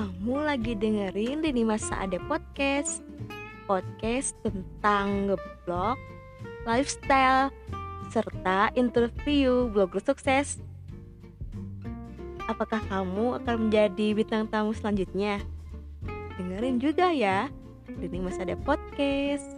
Kamu lagi dengerin Lini Masa Ada Podcast. Podcast tentang ngeblog, lifestyle, serta interview blogger sukses. Apakah kamu akan menjadi bintang tamu selanjutnya? Dengerin juga ya Lini Masa Ada Podcast.